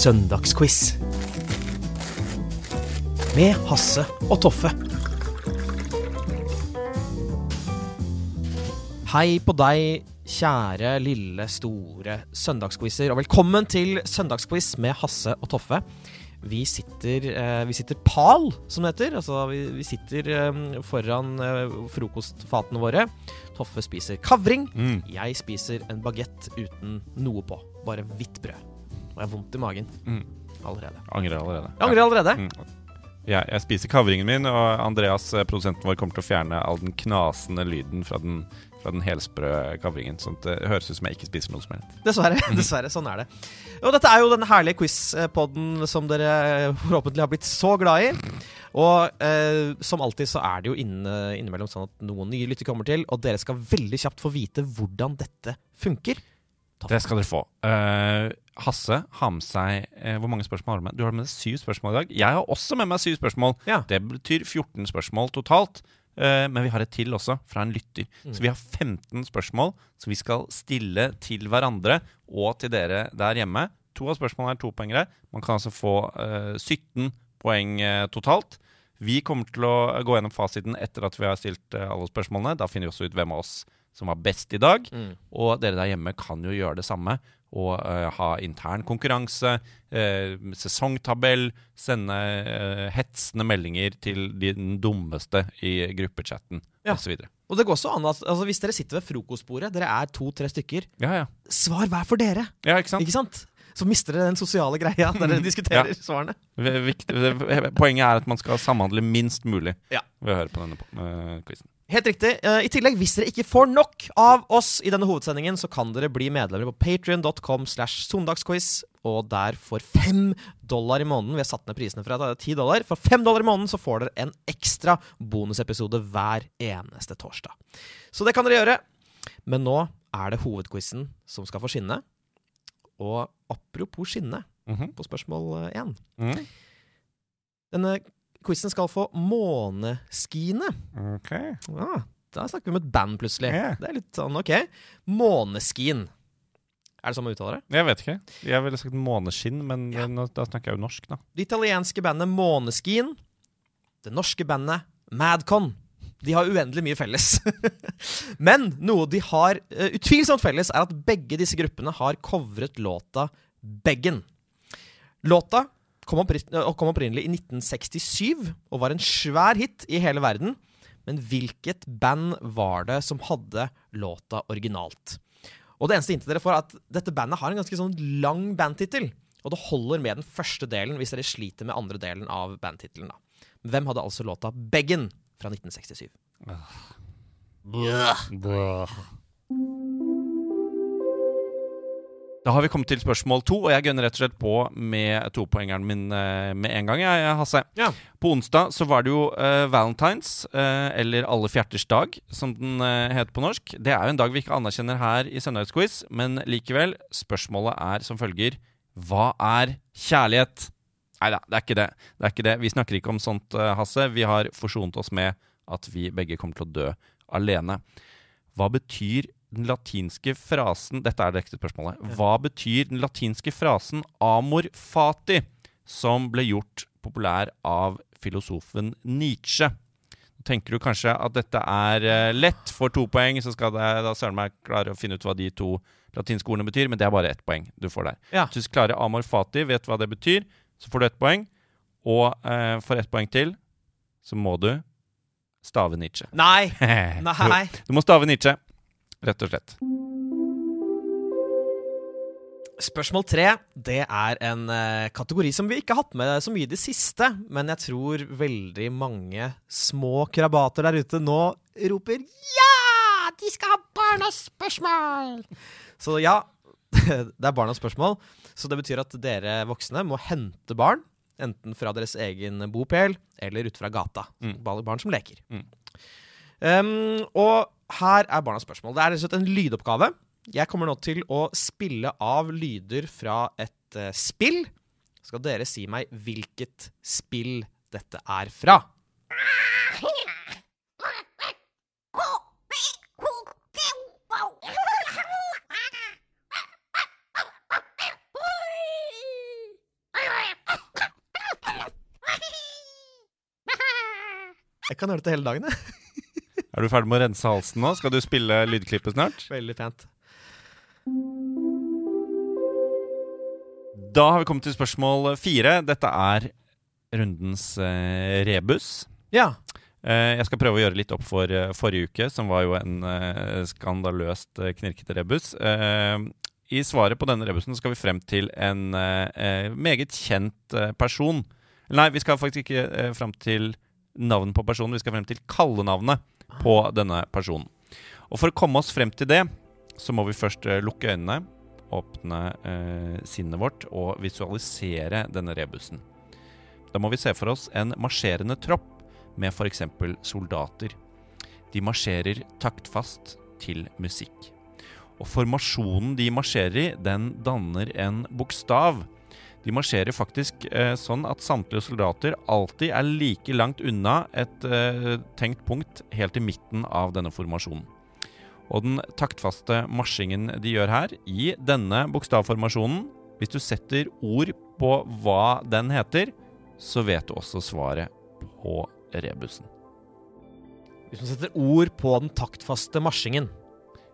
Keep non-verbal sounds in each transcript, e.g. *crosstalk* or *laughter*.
Søndagsquiz. Med Hasse og Toffe. Hei på deg, kjære, lille, store søndagsquizer, og velkommen til Søndagsquiz med Hasse og Toffe. Vi sitter, eh, vi sitter pal, som det heter. Altså, vi, vi sitter eh, foran eh, frokostfatene våre. Toffe spiser kavring. Jeg spiser en bagett uten noe på. Bare hvitt brød. Jeg har vondt i magen Mm. allerede. Angrer allerede. Jeg angrer allerede. Mm. Jeg, jeg spiser kavringen min, og Andreas, eh, produsenten vår, kommer til å fjerne all den knasende lyden fra den, fra den helsprø kavringen. Sånn at det høres ut som jeg ikke spiser noe som helst. Dessverre. *laughs* dessverre, Sånn er det. Og dette er jo den herlige quiz-podden som dere forhåpentlig har blitt så glad i. Og eh, som alltid så er det jo inne, innimellom sånn at noen nye lytter kommer til, og dere skal veldig kjapt få vite hvordan dette funker. Det skal dere få. Eh, Hasse har med seg eh, Hvor mange spørsmål har du med? Du har med deg syv spørsmål i dag. Jeg har også med meg syv spørsmål. Ja. Det betyr 14 spørsmål totalt. Eh, men vi har et til også, fra en lytter. Mm. Så vi har 15 spørsmål som vi skal stille til hverandre og til dere der hjemme. To av spørsmålene er topoengere. Man kan altså få eh, 17 poeng eh, totalt. Vi kommer til å gå gjennom fasiten etter at vi har stilt eh, alle spørsmålene. Da finner vi også ut hvem av oss som var best i dag. Mm. Og dere der hjemme kan jo gjøre det samme. Og uh, ha intern konkurranse, uh, sesongtabell, sende uh, hetsende meldinger til de- den dummeste i gruppechatten Ja. osv. Og det går også an at altså, hvis dere sitter ved frokostbordet, dere er to-tre stykker, Ja, ja. svar hver for dere. ja, ikke sant? Ikke sant? Så mister dere den sosiale greia *laughs* der dere diskuterer Ja. svarene. Poenget er at man skal samhandle minst mulig Ja. ved å høre på denne quizen. Helt riktig. Eh, I tillegg, hvis dere ikke får nok av oss i denne hovedsendingen, så kan dere bli medlemmer på patrion.com slash søndagsquiz, og der for fem dollar i måneden Vi har satt ned prisene fra ti dollar. For fem dollar i måneden så får dere en ekstra bonusepisode hver eneste torsdag. Så det kan dere gjøre. Men nå er det hovedquizen som skal få skinne. Og apropos skinne, Mhm. på spørsmål én. Mm. Denne quizen skal få måneskiene. Ok. Ah, da snakker vi om et band, plutselig. Yeah. Det er litt sånn, ok. Måneskin. Er det sånn man uttaler det? Jeg vet ikke. Jeg ville sagt måneskinn, men Ja. da snakker jeg jo norsk, da. Det italienske bandet Måneskin. Det norske bandet Madcon. De har uendelig mye felles. *laughs* Men noe de har uh, utvilsomt felles, er at begge disse gruppene har covret låta Beggen. Låta eh, kom opprinnelig i 1967 og var en svær hit i hele verden. Men hvilket band var det som hadde låta originalt? Og det eneste hintet dere får, er at dette bandet har en ganske sånn lang bandtittel. Og det holder med den første delen hvis dere sliter med andre delen av bandtittelen. Hvem hadde altså låta Beggen fra 1967? Da har vi kommet til spørsmål to, og jeg gønner rett og slett på med topoengeren min eh, med en gang, jeg, Hasse. Ja. På onsdag så var det jo uh, Valentines, uh, eller Alle fjerters dag, som den uh, heter på norsk. Det er jo en dag vi ikke anerkjenner her i Søndagsquiz, men likevel, spørsmålet er som følger Hva er kjærlighet? Nei da, det er ikke det. Det er ikke det. Vi snakker ikke om sånt, Hasse. Vi har forsont oss med at vi begge kommer til å dø alene. Hva betyr den latinske frasen Dette er det ekte spørsmålet. Hva betyr den latinske frasen 'amor fati', som ble gjort populær av filosofen Nietzsche? Tenker du kanskje at dette er eh, lett. For to poeng så skal det da søren meg klare å finne ut hva de to latinske ordene betyr, men det er bare ett poeng du får der. Ja. Hvis du klarer 'amor fati', vet hva det betyr, så får du ett poeng. Og eh, for ett poeng til så må du stave Nietzsche. Nei! *laughs* Nei. Du må stave Nietzsche, rett og slett. Spørsmål tre det er en eh, kategori som vi ikke har hatt med så mye i det siste. Men jeg tror veldig mange små krabater der ute nå roper ja de skal ha barnas spørsmål! Så ja, *laughs* det er barnas spørsmål. Så det betyr at dere voksne må hente barn. Enten fra deres egen bopel eller ut fra gata. Mm. Barn barn som leker. Mm. Um, og her er barnas spørsmål. Det er rett og slett en lydoppgave. Jeg kommer nå til å spille av lyder fra et uh, spill. Skal dere si meg hvilket spill dette er fra? Jeg kan høre det hele dagen, jeg. Er du ferdig med å rense halsen nå? Skal du spille lydklippet snart? Veldig pent. Da har vi kommet til spørsmål fire. Dette er rundens eh, rebus. Ja. Eh, jeg skal prøve å gjøre litt opp for eh, forrige uke, som var jo en eh, skandaløst eh, knirkete rebus. Eh, I svaret på denne rebusen skal vi frem til en meget kjent person. Nei, vi skal faktisk ikke frem til navn på personen, vi skal frem til kallenavnet på denne personen. Og for å komme oss frem til det, så må vi først eh, lukke øynene, åpne eh, sinnet vårt og visualisere denne rebusen. Da må vi se for oss en marsjerende tropp med f.eks. soldater. De marsjerer taktfast til musikk. Og formasjonen de marsjerer i, den danner en bokstav. De marsjerer faktisk eh, sånn at samtlige soldater alltid er like langt unna et eh, tenkt punkt helt i midten av denne formasjonen. Og den taktfaste marsjingen de gjør her, i denne bokstavformasjonen Hvis du setter ord på hva den heter, så vet du også svaret på rebusen. Hvis man setter ord på den taktfaste marsjingen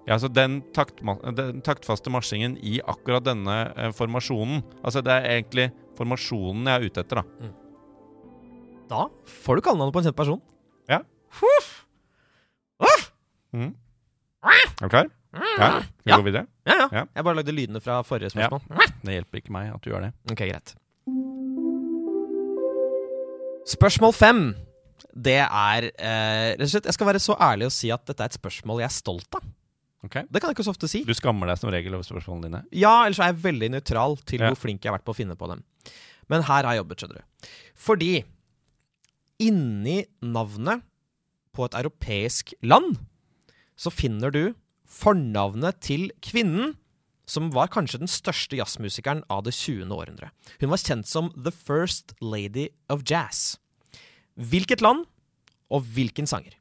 Ja, altså den, takt, den taktfaste marsjingen i akkurat denne eh, formasjonen Altså det er egentlig formasjonen jeg er ute etter, da. Da får du kallenavnet på en kjent person. Ja. Huff. Huff. Mm. Er du klar? Ja, vi Ja. går videre. Ja, ja, Ja. Jeg bare lagde lydene fra forrige Ja. spørsmål. Det hjelper ikke meg at du gjør det. Ok, greit. Spørsmål fem. Det er eh, Rett og slett, Jeg skal være så ærlig å si at dette er et spørsmål jeg er stolt av. Ok? Det kan jeg ikke så ofte si. Du skammer deg som regel over spørsmålene dine. Ja, ellers er jeg veldig nøytral til Ja. hvor flink jeg har vært på å finne på dem. Men her har jeg jobbet, skjønner du. Fordi inni navnet på et europeisk land så finner du fornavnet til kvinnen som var kanskje den største jazzmusikeren av det 20. århundre. Hun var kjent som The First Lady of Jazz. Hvilket land, og hvilken sanger?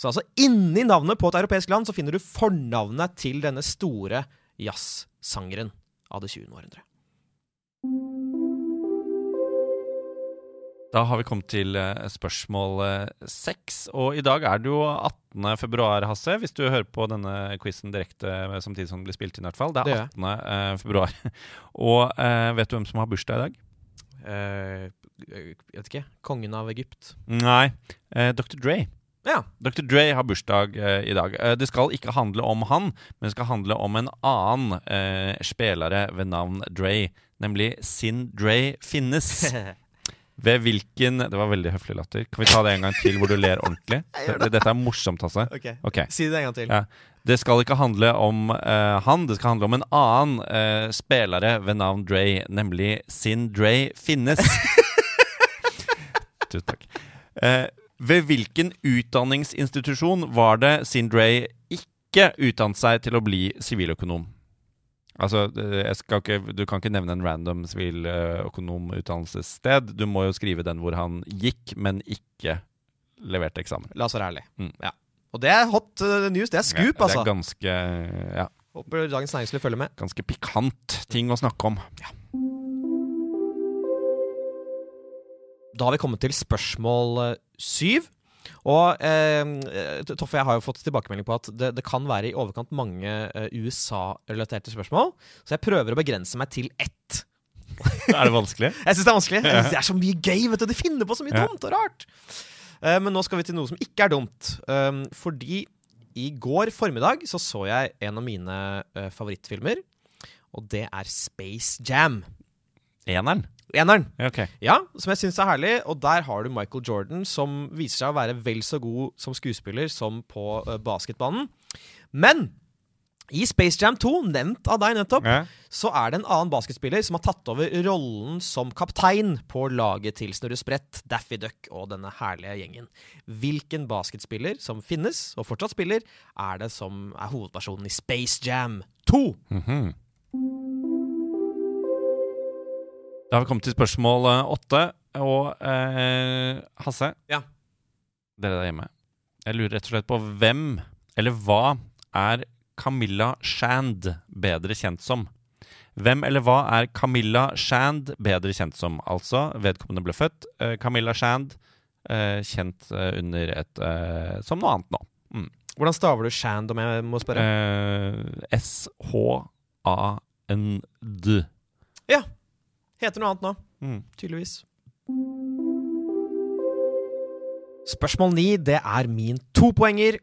Så altså inni navnet på et europeisk land så finner du fornavnet til denne store jazzsangeren av det 20. århundre. Da har vi kommet til eh, spørsmål eh, seks. Og i dag er det jo 18. februar, Hasse. Hvis du hører på denne quizen direkte eh, samtidig som den blir spilt inn, i hvert fall. Det er 18. eh, februar. *laughs* Og vet du hvem som har bursdag i dag? Jeg vet ikke. Kongen av Egypt. Nei. Dr. Dre. Ja. Dr. Dre har bursdag eh, i dag. Eh, det skal ikke handle om han, men det skal handle om en annen eh, spillere ved navn Dre, nemlig Sin Dre Finnes. *laughs* Ved hvilken Det var veldig høflig latter. Kan vi ta det en gang til hvor du ler ordentlig? *laughs* gjør det. Dette er morsomt, altså. ok. okay. Si det en gang til. Ja. Det skal ikke handle om han, det skal handle om en annen uh, spillere ved navn Dre, nemlig Sin Dre Finnes. *laughs* Tusen takk. Eh, ved hvilken utdanningsinstitusjon var det Sin Dre ikke utdannet seg til å bli siviløkonom? Altså, eh, ikke, Du kan ikke nevne en random siviløkonomutdannelsessted. Du må jo skrive den hvor han gikk, men ikke leverte eksamen. La oss være ærlige. Mm. Ja. Og det er hot eh, news. Det er scoop, Ja, altså. Det er ganske, ja, Håper Dagens Næringsliv følger med. ganske pikant ting å snakke om. Da har vi kommet til spørsmål eh, syv. Og eh, Toffe jeg har jo fått tilbakemelding på at det, det kan være i overkant mange eh, USA-relaterte spørsmål. Så jeg prøver å begrense meg til ett. *laughs* Er det vanskelig? Jeg syns det er vanskelig. Ja. Det er så mye gøy. vet du De finner på så mye Ja. dumt og rart. Eh, men nå skal vi til noe som ikke er dumt. Um, fordi i går formiddag så så jeg en av mine uh, favorittfilmer. Og det er Space Jam. Eneren? Eneren. Okay. Ja, som jeg syns er herlig. Og der har du Michael Jordan, som viser seg å være vel så god som skuespiller som på uh, basketbanen. Men i Space Jam 2, nevnt av deg nettopp, Ja. så er det en annen basketspiller som har tatt over rollen som kaptein på laget til Snurre Sprett, Daffy Duck og denne herlige gjengen. Hvilken basketspiller som finnes, og fortsatt spiller, er det som er hovedpersonen i Space Jam 2? Mhm. Da har vi kommet til spørsmål eh, åtte. Og eh, Hasse, Ja. dere der hjemme. Jeg lurer rett og slett på hvem, eller hva, er Camilla Shand bedre kjent som? Hvem eller hva er Camilla Shand bedre kjent som? Altså, vedkommende ble født. Eh, Camilla Shand, eh, kjent eh, under et eh, som noe annet nå. Hvordan staver du Shand, om jeg må spørre? Eh, S-H-A-N-D. ja. Heter noe annet nå. Mm. tydeligvis. Spørsmål ni, det er min topoenger.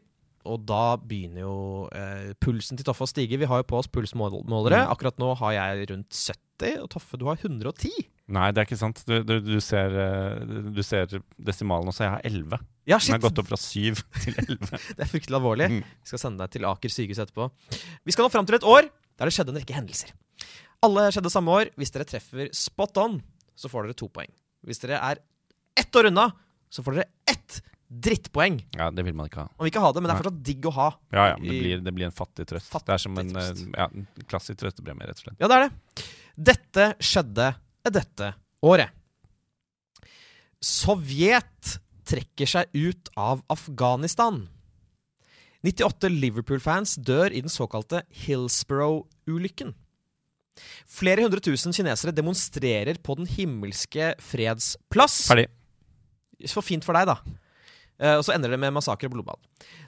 Og da begynner jo eh, pulsen til Toffe å stige. Vi har jo på oss pulsmålere. Mm. Akkurat nå har jeg rundt 70, og Toffe, du har 110. Nei, det er ikke sant. Du, du, du, ser, eh, du ser desimalen også. Jeg har 11. Ja, Den har gått opp fra 7 *laughs* til 11. *laughs* Det er fryktelig alvorlig. Mm. Vi skal sende deg til Aker sykehus etterpå. Vi skal nå fram til et år der det skjedde en rekke hendelser. Alle skjedde samme år. Hvis dere treffer spot on, så får dere to poeng. Hvis dere er ett år unna, så får dere ett drittpoeng. Ja, det vil man ikke ha. Man vil ikke ha det, men det er fortsatt digg å ha. Ja, ja, det blir, det blir en fattig trøst. Fattig det er som en, eh, ja, en klassisk trøstepremie, rett og slett. Ja, det er det. Dette skjedde dette året. Sovjet trekker seg ut av Afghanistan. 98 Liverpool-fans dør i den såkalte Hillsborough-ulykken. Flere hundre tusen kinesere demonstrerer på Den himmelske freds plass. Ferdig. Så fint for deg, da. Eh, og så ender det med massakre og blodbad.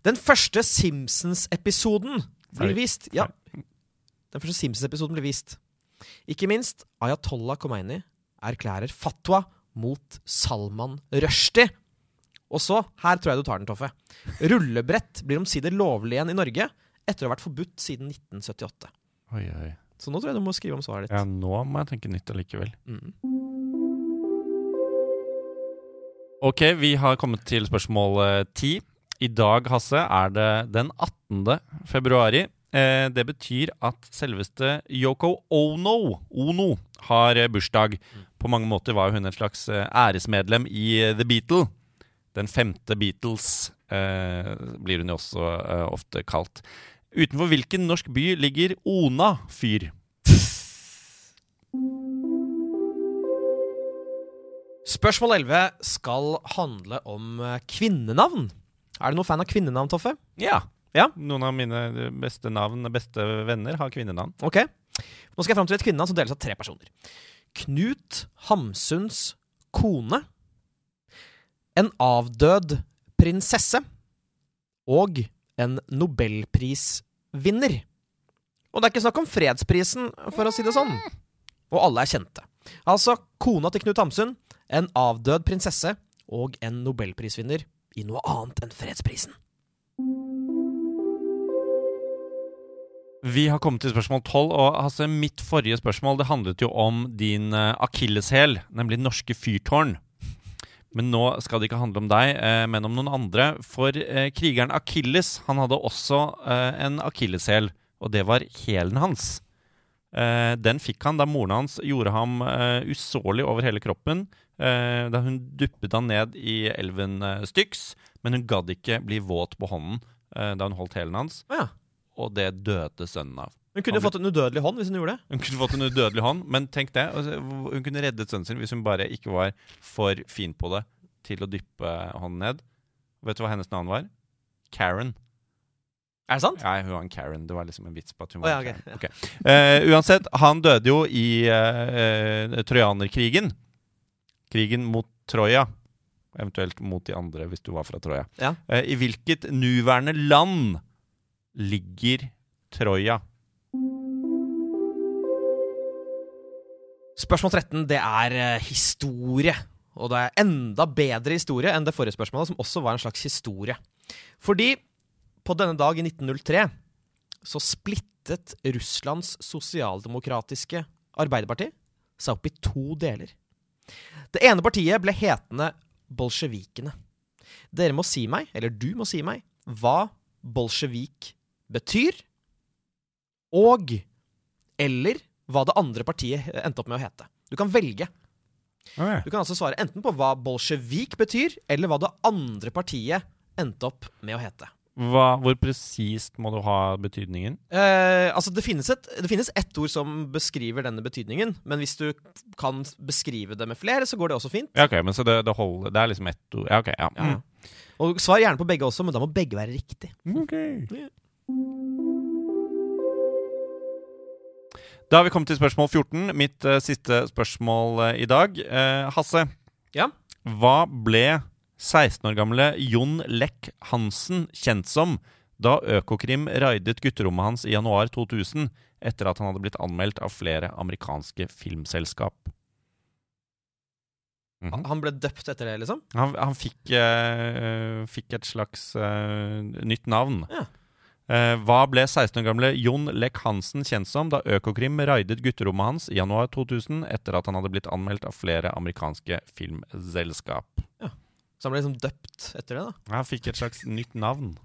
Den første Simpsons-episoden blir vist. Ja, den første Simpsons-episoden blir vist. Ikke minst Ayatollah Khomeini erklærer fatwa mot Salman Rushdie. Og så, her tror jeg du tar den, Toffe. Rullebrett blir omsider lovlig igjen i Norge etter å ha vært forbudt siden 1978. Oi, oi. Så nå tror jeg du må skrive om svaret ditt. Ja, nå må jeg tenke nytt allikevel. Mm. Ok, vi har kommet til spørsmål ti. 10. I dag, Hasse, er det den 18. februari. Eh, det betyr at selveste Yoko Ono, ono har eh, bursdag. På mange måter var hun et slags eh, æresmedlem i eh, The Beatle. Den femte Beatles eh, blir hun jo også eh, ofte kalt. Utenfor hvilken norsk by ligger Ona fyr? Spørsmål 11 skal handle om eh, kvinnenavn. Er du noen fan av kvinnenavn, Toffe? Ja. Ja. Noen av mine beste navn, beste venner, har kvinnenavn. Ok. Nå skal jeg fram til et kvinnenavn som deles av tre personer. Knut Hamsuns kone. En avdød prinsesse. Og en nobelprisvinner. Og det er ikke snakk om fredsprisen, for å si det sånn. Og alle er kjente. Altså kona til Knut Hamsun, en avdød prinsesse og en nobelprisvinner i noe annet enn fredsprisen. Vi har kommet til spørsmål 12, og altså, mitt forrige spørsmål det handlet jo om din uh, akilleshæl, nemlig norske fyrtårn. Men nå skal det ikke handle om deg, eh, men om noen andre. For eh, krigeren Akilles han hadde også eh, en akilleshæl, og det var hælen hans. Eh, den fikk han da moren hans gjorde ham usårlig over hele kroppen. eh, da hun duppet han ned i elven Styx, men hun gadd ikke bli våt på hånden eh, da hun holdt hælen hans. Ja. Og det døde sønnen av. Hun kunne fått en udødelig hånd hvis hun gjorde det. Hun kunne fått en udødelig hånd, men tenk det. altså, Hun kunne reddet sønnen sin hvis hun bare ikke var for fin på det til å dyppe hånden ned. Vet du hva hennes navn var? Karen. Er det sant? Nei, hun var en Karen. Det var liksom en vits på at hun var var ja, okay. ok, Karen. Ok. Eh, uansett, han døde jo i uh, uh, trojanerkrigen. Krigen mot Troja. Eventuelt mot de andre, hvis du var fra Troja. Ja. I hvilket nuværende land ligger Troja? Spørsmål 13 det er eh, historie. Og det er enda bedre historie enn det forrige spørsmålet, som også var en slags historie. Fordi på denne dag i 1903 så splittet Russlands sosialdemokratiske Arbeiderparti seg opp i to deler. Det ene partiet ble hetende bolsjevikene. Dere må si meg, eller du må si meg, hva bolsjevik betyr, og eller hva det andre partiet endte opp med å hete. Du kan velge. Okay. Du kan altså svare enten på hva bolsjevik betyr, eller hva det andre partiet endte opp med å hete. Hva, hvor presist må du ha betydningen? Eh, altså det finnes, et, det finnes ett ord som beskriver denne betydningen, men hvis du kan beskrive det med flere, så går det også fint. Ja, ok, men så det, det holder Det er liksom ett ord Ja, ok. Ja. Ja. Og Svar gjerne på begge også, men da må begge være riktig. Okay. Ok. Da har vi kommet til spørsmål 14. Mitt uh, siste spørsmål uh, i dag. Uh, Hasse, Ja? hva ble 16 år gamle Jon Lech Hansen kjent som da Økokrim raidet gutterommet hans i januar 2000 etter at han hadde blitt anmeldt av flere amerikanske filmselskap? Mhm. Han ble døpt etter det, liksom? Han, han fikk, fikk et slags nytt navn. Ja. Eh, hva ble 16 år gamle Jon Lech Hansen kjent som da Økokrim raidet gutterommet hans i januar 2000 etter at han hadde blitt anmeldt av flere amerikanske filmselskap? Ja. Så han ble liksom døpt etter det, da. Han fikk et slags nytt navn.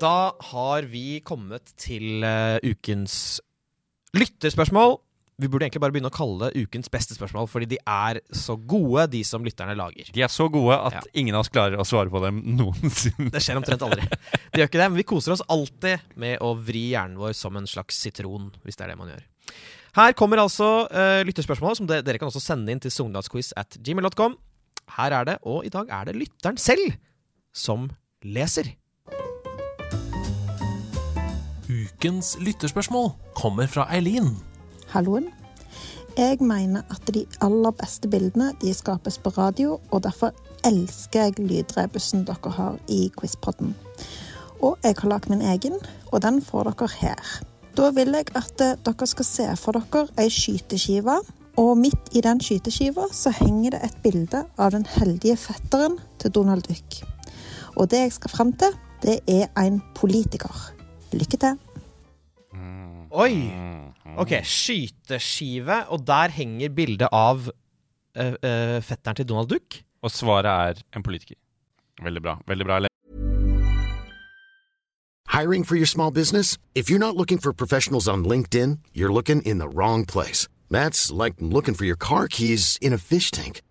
Da har vi kommet til uh, ukens lytterspørsmål. Vi burde egentlig bare begynne å kalle det ukens beste spørsmål, fordi de er så gode, de som lytterne lager. De er så gode at Ja. ingen av oss klarer å svare på dem *laughs* noensinne. Det skjer omtrent aldri. De gjør ikke det, men vi koser oss alltid med å vri hjernen vår som en slags sitron, hvis det er det man gjør. Her kommer altså uh, lytterspørsmål, som de- dere kan også sende inn til sogndalsquiz at gmail.com. Her er det, og i dag er det lytteren selv som leser. Ukens lytterspørsmål kommer fra Eileen. Halloen. Jeg mener at de aller beste bildene de skapes på radio, og derfor elsker jeg lydrebussen dere har i Quizpodden. Og jeg har lagd min egen, og den får dere her. Da vil jeg at eh, dere skal se for dere ei skyteskive, og midt i den skyteskiva så henger det et bilde av den heldige fetteren til Donald Duck. Og det jeg skal fram til, det er en politiker. Lykke til. Oi! Ok, skyteskive, og der henger bildet av uh, uh, fetteren til Donald Duck. Og svaret er en politiker. Veldig bra. Veldig bra. Hiring for your small business? If you're not looking for professionals on LinkedIn, you're looking in the wrong place. That's like looking for your car keys in a fish tank.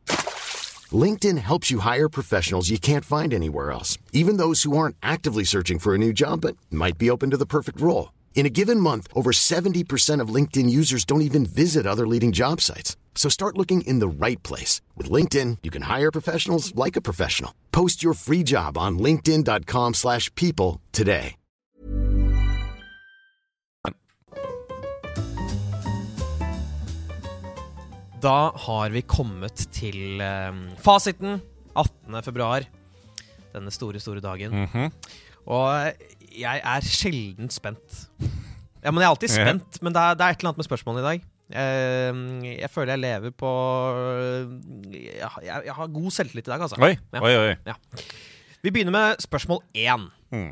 LinkedIn helps you hire professionals you can't find anywhere else, even those who aren't actively searching for a new job but might be open to the perfect role. In a given month, over 70% of LinkedIn users don't even visit other leading job sites. So start looking in the right place. With LinkedIn, you can hire professionals like a professional. Post your free job on linkedin.com/people slash people today. Da har vi kommet til um, fasiten. 18. februar. Denne store, store dagen. Mhm. Og jeg er sjelden spent. Ja, men Jeg er alltid Ja. spent, men det er, det er et eller annet med spørsmålene i dag. Jeg, jeg føler jeg lever på Jeg, jeg, har god selvtillit i dag, altså. Oi, Ja. oi, oi. Vi begynner med spørsmål én. Mm.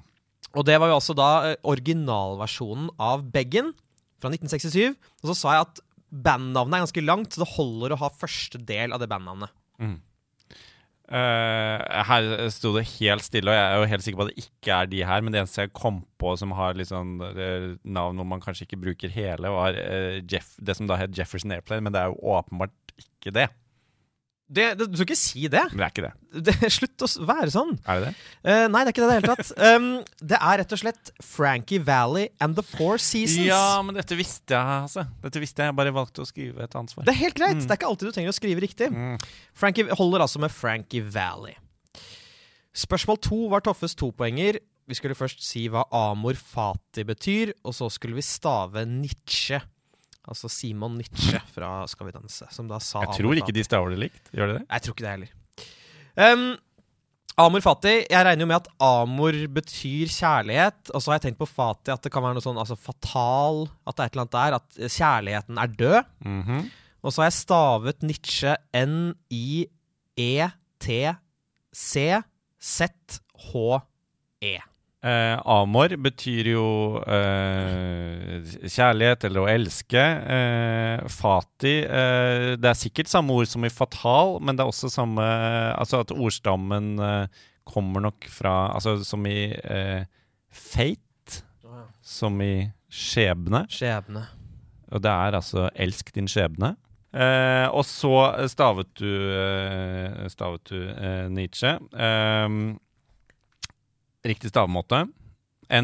Og det var jo altså da eh, originalversjonen av Beggen fra 1967. Og så sa jeg at bandnavnet er ganske langt, så det holder å ha første del av det bandnavnet. Eh, her sto det helt stille, og jeg er jo helt sikker på at det ikke er de her. Men det eneste jeg kom på som har litt sånn eh, navn hvor man kanskje ikke bruker hele, var eh, Jeff, det som da het Jefferson Airplane, men det er jo åpenbart ikke det. Det, det, du skal ikke si det. Men det er ikke det. *laughs* det slutt å være sånn. Er det det? Uh, nei, det er ikke det i det hele tatt. *laughs* Um, det er rett og slett Frankie Valley and The Four Seasons. Ja, men dette visste jeg, altså. Dette visste jeg, jeg bare valgte å skrive et ansvar. Det er helt greit. Det er ikke alltid du trenger å skrive riktig. Mm. Frankie holder altså med Frankie Valley. Spørsmål to var Toffes topoenger. Vi skulle først si hva amor fati betyr, og så skulle vi stave Nietzsche. Altså Simon Nietzsche fra Skal vi danse, som da sa Jeg tror ikke de staver det likt. Gjør de det? Jeg tror ikke det heller. Um, amor fati. Jeg regner jo med at amor betyr kjærlighet. Og så har jeg tenkt på fati at det kan være noe sånn altså fatal At det er et eller annet der. At kjærligheten er død. Mhm. Og så har jeg stavet Nietzsche E N-I-E-T-C-Z-H-E. Eh, amor betyr jo eh, kjærlighet eller å elske. Eh, fati eh, Det er sikkert samme ord som i fatal, men det er også samme Altså at ordstammen eh, kommer nok fra Altså som i eh, fate, som i skjebne. Skjebne. Og det er altså 'elsk din skjebne'. Eh, og så stavet du, eh, stavet du eh, Nietzsche. Eh, riktig stavemåte. E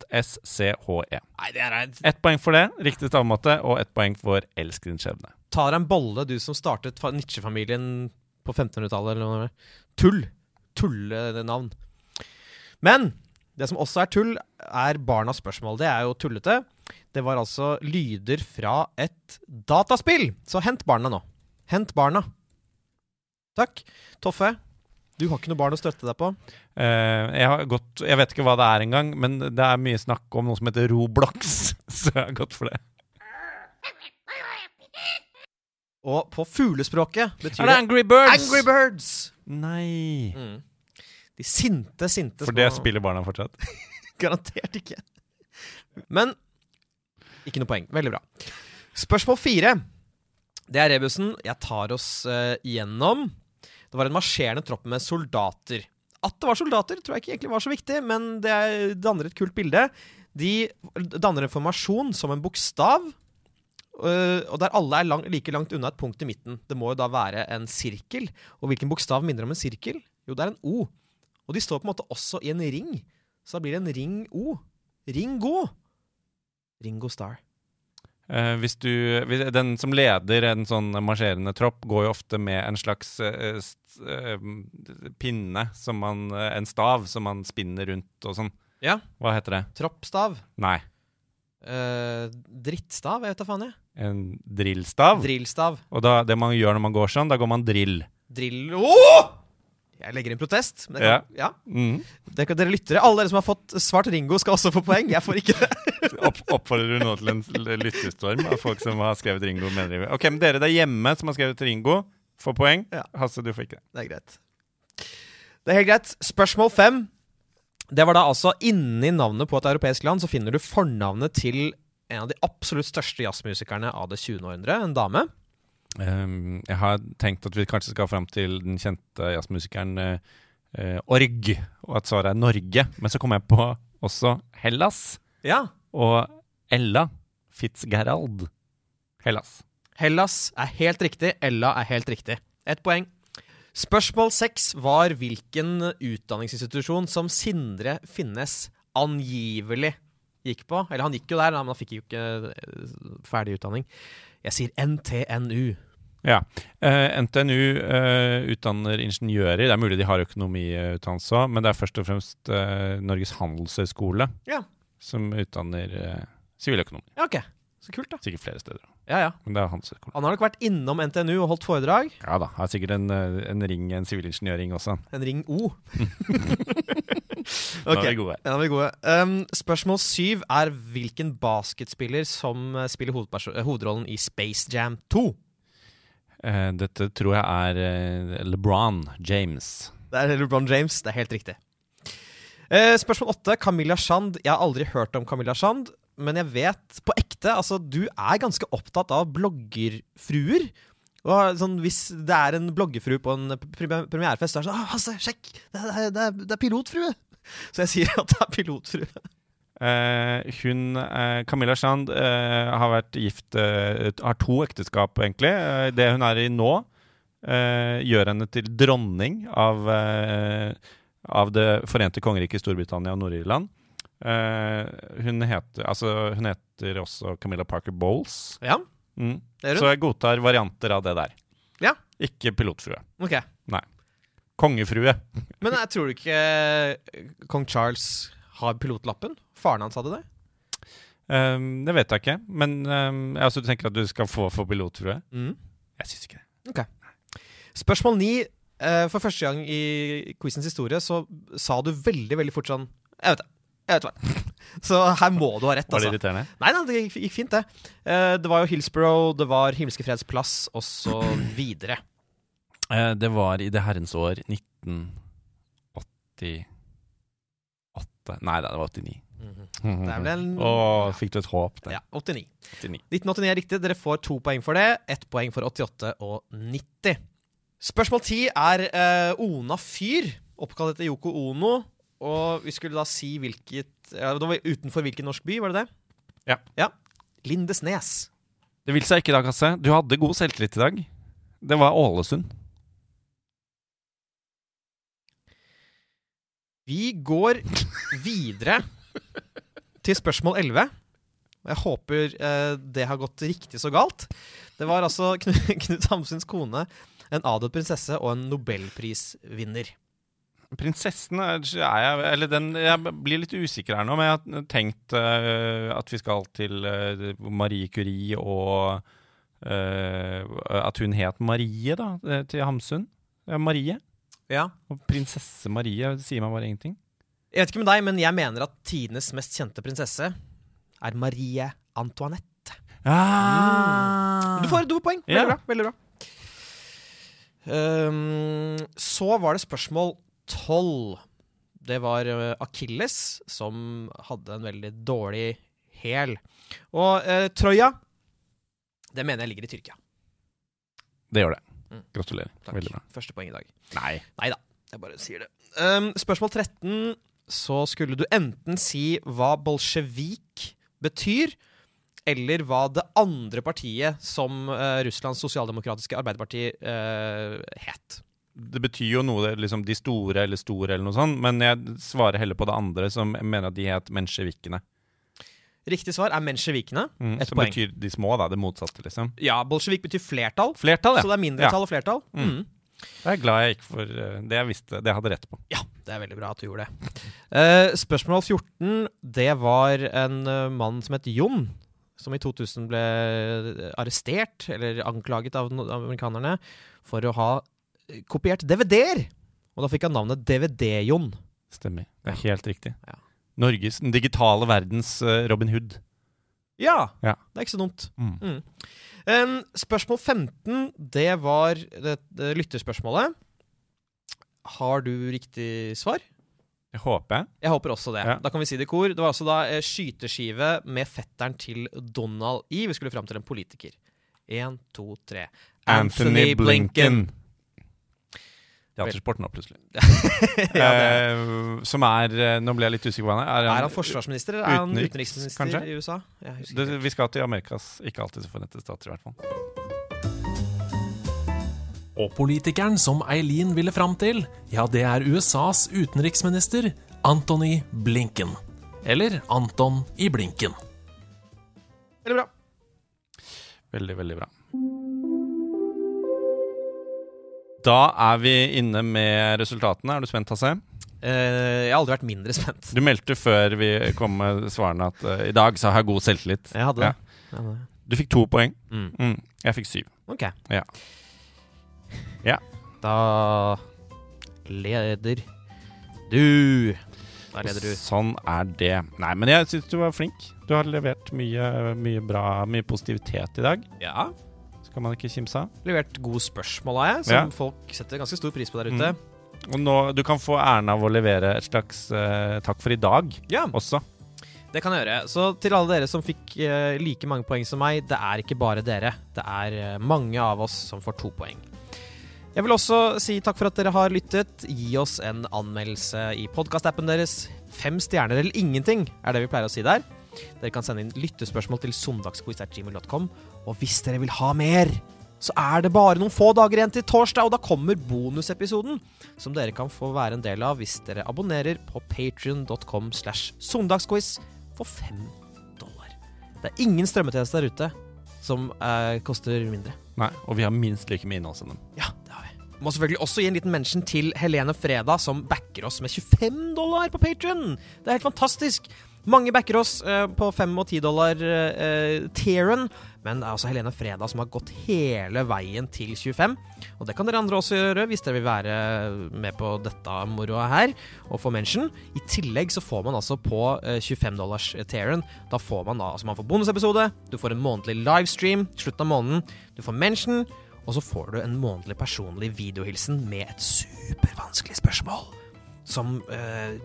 N-i-e-t-z-s-c-h-e. Er E. Ett poeng for det, riktig stavemåte, og ett poeng for 'elsk din skjebne'. Ta deg en bolle, du som startet fa- Nietzsche-familien på 1500-tallet. eller noe. Tull. Tullenavn. Men det som også er tull, er barnas spørsmål. Det er jo tullete. Det var altså lyder fra et dataspill. Så hent barna nå. Hent barna. Takk. Toffe, du har ikke noe barn å støtte deg på. Uh, jeg, har gått, jeg vet ikke hva det er engang, men det er mye snakk om noe som heter Roblox, *laughs* så jeg har gått for det. Og på fuglespråket betyr det Angry Birds? Angry Birds! Nei. Mm. De sinte, sinte For det spiller barna fortsatt. *laughs* Garantert ikke. Men ikke noe poeng. Veldig bra. Spørsmål fire. Det er rebusen. Jeg tar oss uh, igjennom. Det var en marsjerende tropp med soldater. At det var soldater, tror jeg ikke egentlig var så viktig, men det er- danner et kult bilde. De danner en formasjon som en bokstav, øh, og der alle er lang, like langt unna et punkt i midten. Det må jo da være en sirkel. Og hvilken bokstav minner om en sirkel? Jo, det er en O. Og de står på en måte også i en ring. Så da blir det en ring O. Ringo. Ringo Star. Eh, hvis du, hvis, den som leder en sånn marsjerende tropp, går jo ofte med en slags uh, st, uh, pinne, som man, eh, en stav, som man spinner rundt og sånn. Ja. Hva heter det? Troppstav. Nei. Eh, drittstav, jeg vet da faen jeg. En drillstav. Drillstav. og da, det man gjør når man går sånn, da går man drill. Drill... Åh! Jeg legger inn protest. Men det kan, ja. Mm. Det kan dere lyttere, alle dere som har fått svart Ringo, skal også få poeng. Jeg får ikke det. *laughs* Opp, oppfordrer du nå til en lyttestorm av folk som har skrevet Ringo? Mener. Ok, men dere der hjemme som har skrevet Ringo, får poeng. Ja. Hasse, du får ikke det. Det er greit. Det er helt greit. Spørsmål fem. Det var da altså inni navnet på et europeisk land så finner du fornavnet til en av de absolutt største jazzmusikerne av det 20. århundre, en dame. Ehm, jeg har tenkt at vi kanskje skal fram til den kjente jazzmusikeren eh, Org, og at svaret er Norge. Men så kom jeg på også Hellas Ja. og Ella Fitzgerald. Hellas. Hellas er helt riktig. Ella er helt riktig. Ett poeng. Spørsmål seks var hvilken utdanningsinstitusjon som Sindre Finnes angivelig gikk på. Eller han gikk jo der, men han fikk jo ikke eh, ferdig utdanning. Jeg sier NTNU. Ja. Uh, NTNU uh, utdanner ingeniører. Det er mulig de har økonomiutdannelse òg, men det er først og fremst uh, Norges handelshøyskole Ja. som utdanner eh, siviløkonomer. Ja, ok. Så kult, da. Sikkert flere steder. Ja, ja. Men det er handelshøyskole. Han har nok vært innom NTNU og holdt foredrag. Ja da. Har sikkert en, eh, en ring, en sivilingeniørring også. En ring O. *laughs* Nå er vi gode. Ja, er vi gode. Um, spørsmål syv er hvilken basketspiller som eh, spiller eh, hovedrollen i Space Jam 2? Uh, dette tror jeg er uh, LeBron James. Det er LeBron James. Det er helt riktig. Uh, spørsmål åtte. Camilla Shand. Jeg har aldri hørt om Camilla Shand, men jeg vet på ekte Altså, du er ganske opptatt av bloggerfruer. Og sånn, Hvis det er en bloggerfrue på en premierefest, så er det sånn ah, Hasse, sjekk! Det er, det, er, det er pilotfrue! *laughs* Så jeg sier at det er pilotfrue. Eh, hun, eh, Camilla Sand eh, har vært gift eh, Har to ekteskap, egentlig. Eh, det hun er i nå, eh, gjør henne til dronning av, av Det forente kongeriket Storbritannia og Nord-Irland. Eh, hun, heter, altså, hun heter også Camilla Parker Bowles. Ja, Mm. det gjør Så jeg godtar varianter av det der. Ja. Ikke pilotfrue. Ok. Nei. Kongefrue. *laughs* Men jeg tror du ikke eh, kong Charles har pilotlappen? Faren hans hadde det? Um, det vet jeg ikke, men um, altså, du tenker at du skal få for pilotfrue. Mm. Jeg syns ikke det. Spørsmål ni. Eh, for første gang i quizens historie så sa du veldig, veldig fort sånn Jeg vet det. Jeg vet hva. *laughs* Så her må du ha rett, Var det altså. irriterende? Nei, nei, det gikk, fint, det. Eh, det var jo Hillsborough, det var Himmelske freds plass, og så *clears throat* videre. Eh, det var i det herrens år 1988 Nei det var 89. Mm -hmm. en *laughs* Å, fikk du et håp der? ja, 89. 89. 1989 er riktig. Dere får to poeng for det. Ett poeng for 88 og 90. Spørsmål 10 er uh, Ona Fyr, oppkalt etter Yoko Ono. Og vi skulle da si hvilket ja, det var Utenfor hvilken norsk by, var det det? Ja. ja. Lindesnes. Det vil seg ikke da, Kasse. Du hadde god selvtillit i dag. Det var Ålesund. Vi går videre til spørsmål 11. Jeg håper eh, det har gått riktig så galt. Det var altså Knut, *laughs* Knut Hamsuns kone, en adelt prinsesse og en nobelprisvinner. Prinsessen er er jeg Eller den Jeg blir litt usikker her nå, men jeg har tenkt uh, at vi skal til uh, Marie Curie og uh, At hun het Marie, da, til Hamsun. Ja, Marie. Ja. Og prinsesse Marie sier meg bare ingenting. Jeg vet ikke med deg, men jeg mener at tidenes mest kjente prinsesse er Marie Antoinette. Ah. Du får et poeng. Veldig Ja. bra. veldig bra. Um, så var det spørsmål tolv. Det var uh, Akilles som hadde en veldig dårlig hæl. Og eh, Troja, det mener jeg ligger i Tyrkia. Det gjør det. Mm. Gratulerer. Takk. Veldig bra. Første poeng i dag. Nei. Nei da, jeg bare sier det. Um, spørsmål 13. Så skulle du enten si hva bolsjevik betyr, eller hva det andre partiet som uh, Russlands sosialdemokratiske arbeiderparti uh, het. Det betyr jo noe, liksom de store eller store eller noe sånt, men jeg svarer heller på det andre, som mener at de het mensjevikene. Riktig svar er mensjevikene. Mm, som poeng. betyr de små, da. Det motsatte, liksom. Ja, bolsjevik betyr flertall, Flertall, ja. så det er mindretall og flertall. Mm. Mm. Jeg er glad jeg gikk for eh, det jeg visste, det jeg hadde rett på. Ja, det er veldig bra at du gjorde det. Uh, spørsmål 14, det var en eh, mann som het Jon, som i 2000 ble arrestert, eller anklaget av amerikanerne, for å ha kopiert DVD-er. Og da fikk han navnet DVD-Jon. Stemmer. Det er helt riktig. Ja. Norges, den digitale verdens eh, Robin Hood. Ja, Ja. det er ikke så dumt. Mm. Mm. Um, spørsmål 15, det var det, det lytterspørsmålet. Har du riktig svar? Jeg håper jeg. Håper også det. Ja. Da kan vi si det i kor. Det var altså da eh, skyteskive med fetteren til Donald i. Vi skulle fram til en politiker. Én, to, tre. Anthony Blinken. Teatersport nå, plutselig. *laughs* ja, det er. Eh, som er eh, Nå ble jeg litt usikker på hva han er. Er han forsvarsminister, eller er han utenriks, utenriksminister kanskje? i USA? Det. Vi skal til Amerikas ikke alltid så fornette stater, i hvert fall. Og politikeren som Eileen ville fram til, ja, det er USAs utenriksminister Antony Blinken. Eller Anton i Blinken. Veldig bra. Veldig, veldig bra. Da er vi inne med resultatene. Er du spent, Hasse? Uh, jeg har aldri vært mindre spent. Du meldte før vi kom med svarene at uh, i dag så har jeg god selvtillit. Jeg hadde det. Ja. Jeg hadde det. Du fikk to poeng. Mm. Mm. Jeg fikk syv. Ok. Ja. Ja. Da leder du. Da leder du. Sånn er det. Nei, men jeg syns du var flink. Du har levert mye, mye bra, mye positivitet i dag. Ja. Skal man ikke kimse av. Levert gode spørsmål, har jeg, som Ja. folk setter ganske stor pris på der ute. Og nå, du kan få æren av å levere et slags uh, takk for i dag Ja, også. det kan jeg gjøre. Så til alle dere som fikk uh, like mange poeng som meg, det er ikke bare dere. Det er eh, mange av oss som får to poeng. Jeg vil også si takk for at dere har lyttet. Gi oss en anmeldelse i podkastappen deres. Fem stjerner eller ingenting er det vi pleier å si der. Dere kan sende inn lyttespørsmål til søndagsquiz.gmail.com. Og hvis dere vil ha mer, så er det bare noen få dager igjen til torsdag, og da kommer bonusepisoden, som dere kan få være en del av hvis dere abonnerer på patrion.com slash søndagsquiz for fem dollar. Det er ingen strømmetjeneste der ute som eh, koster mindre. Nei, Og vi har minst like mye innhold som dem. Ja, det har vi. Må selvfølgelig også gi en liten mention til Helene Freda, som backer oss med 25 dollar på Patrion. Det er helt fantastisk. Mange backer oss eh, på 5 og 10 dollar eh, tieren, men det er altså Helene Freda som har gått hele veien til 25. Og det kan dere andre også gjøre hvis dere vil være med på dette moroa her og få mention. I tillegg så får man altså på eh, 25 dollars tieren, da får man da altså man får bonusepisode, du får en månedlig livestream slutten av måneden, du får mention, og så får du en månedlig personlig videohilsen med et supervanskelig spørsmål. som eh,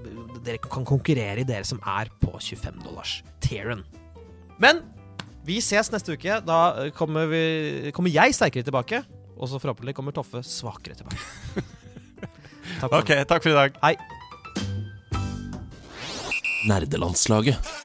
dere kan konkurrere i, dere som er på 25 dollars tieren. Men vi ses neste uke. Da kommer, vi, kommer jeg sterkere tilbake. Og så forhåpentlig kommer Toffe svakere tilbake. Takk for Ok, takk for i dag. Hei. Nerdelandslaget.